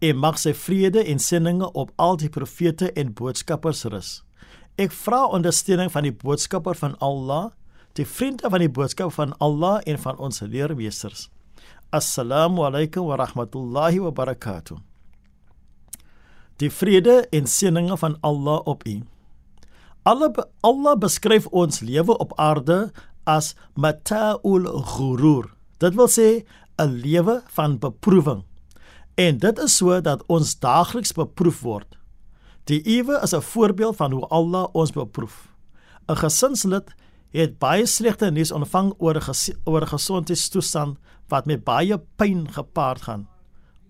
En mag sy vrede en seëninge op al die profete en boodskappers rus. Ek vra ondersteuning van die boodskapper van Allah, die vriende van die boodskap van Allah en van ons leermeesters. Assalamu alaykum wa rahmatullahi wa barakatuh. Die vrede en seëninge van Allah op u. Allah Allah beskryf ons lewe op aarde as mata'ul ghurur. Dit wil sê 'n lewe van beproewing. En dit is so dat ons daagliks beproef word. Die ewe is 'n voorbeeld van hoe Allah ons beproef. 'n Gesinslid het baie slegte nuus ontvang oor 'n oor 'n gesondheidstoestand wat met baie pyn gepaard gaan.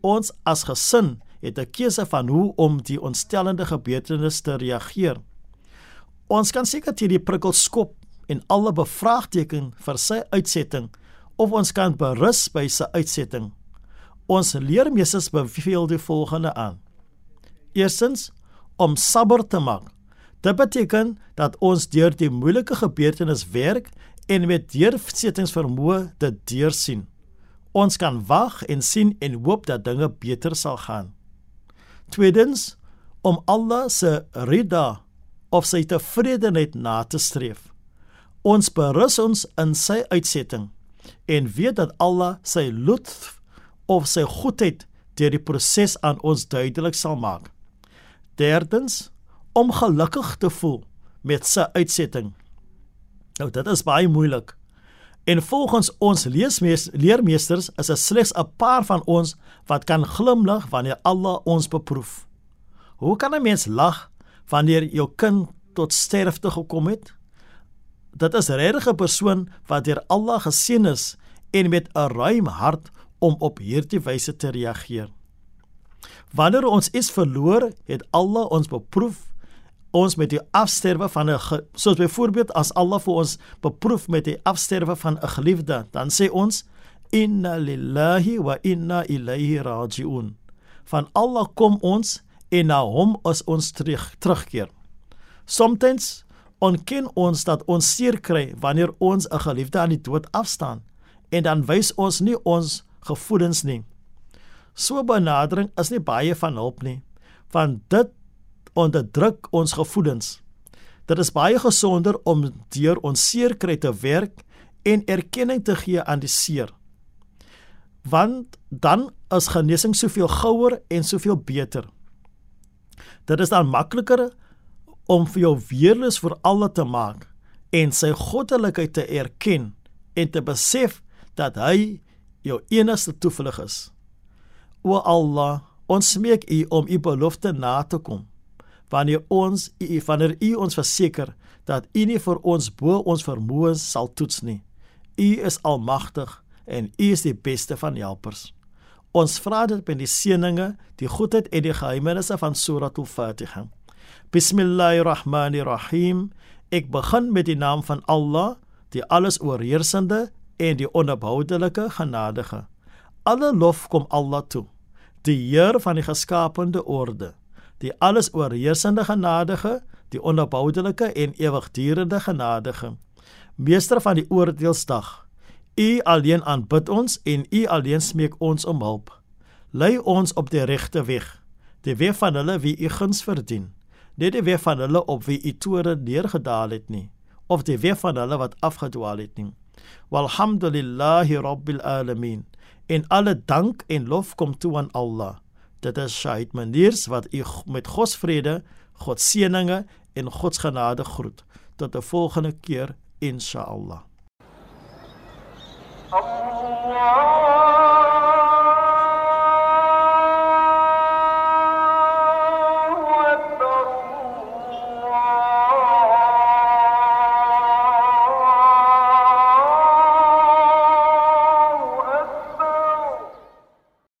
Ons as gesin het 'n keuse van hoe om die ontstellende gebeurtenis te reageer. Ons kan seker teen die prikkel skop en alle bevraagteken vir sy uitsetting of ons kan berus by sy uitsetting. Ons leermeesters beveel die volgende aan. Eerstens om sabber te maak. Dit beteken dat ons deur die moeilike gebeurtenis werk en met deursettingsvermoë dit deursien. Ons kan wag en sien en hoop dat dinge beter sal gaan. Tweedens om Allah se rida of sy tevredenheid na te streef. Ons berus ons in sy uitsetting en weet dat Allah sy lutf of sy goedheid deur die proses aan ons duidelik sal maak. Derdens om gelukkig te voel met sy uitsetting. Nou dit is baie moeilik. En volgens ons leermeesters is dit slegs 'n paar van ons wat kan glimlag wanneer Allah ons beproef. Hoe kan 'n mens lag wanneer jou kind tot sterfte gekom het? Dit is regtig 'n persoon wat deur Allah geseën is en met 'n ruim hart om op hierdie wyse te reageer. Wanneer ons iets verloor, het Allah ons beproef ons met die afsterwe van 'n soos byvoorbeeld as Allah vir ons beproef met die afsterwe van 'n geliefde, dan sê ons inna lillahi wa inna ilaihi rajiun. Van Allah kom ons en na hom is ons terug terugkeer. Soms onken ons dat ons seer kry wanneer ons 'n geliefde aan die dood afstaan en dan wys ons nie ons gevoelens nie. So benadering is nie baie van hulp nie, want dit onderdruk ons gevoelens. Dit is baie gesonder om deur ons seer kry te werk en erkenning te gee aan die seer. Want dan is genesing soveel gouer en soveel beter. Dit is dan makliker om vir jou weerloos vir alle te maak en sy goddelikheid te erken en te besef dat hy jou enigste toevlug is. O Allah, ons smeek U om U belofte na te kom wanneer ons u wanneer u ons verseker dat u nie vir ons bo ons vermoëns sal toets nie. U is almagtig en u is die beste van helpers. Ons vra dit met die seëninge, die goedheid en die geheimenisse van Suratul Fatiha. Bismillahirrahmanirrahim. Ek begin met die naam van Allah, die alles oorheersende en die onverboudelike genadige. Alle lof kom Allah toe, die Heer van die geskaapte orde die alles oorheersende genadige, die onverboudelike en ewigdurende genadige, meester van die oordeelsdag. U alleen aanbid ons en u alleen smeek ons om hulp. Lei ons op die regte weg, die weg van hulle wie u guns verdien, nie die weg van hulle op wie u toore neergedaal het nie, of die weg van hulle wat afgedwaal het nie. Walhamdulillahi rabbil alamin. In alle dank en lof kom toe aan Allah. Dit is Shahid Maniers wat u met God se vrede, God se seëninge en God se genade groet. Tot 'n volgende keer inshallah. Allah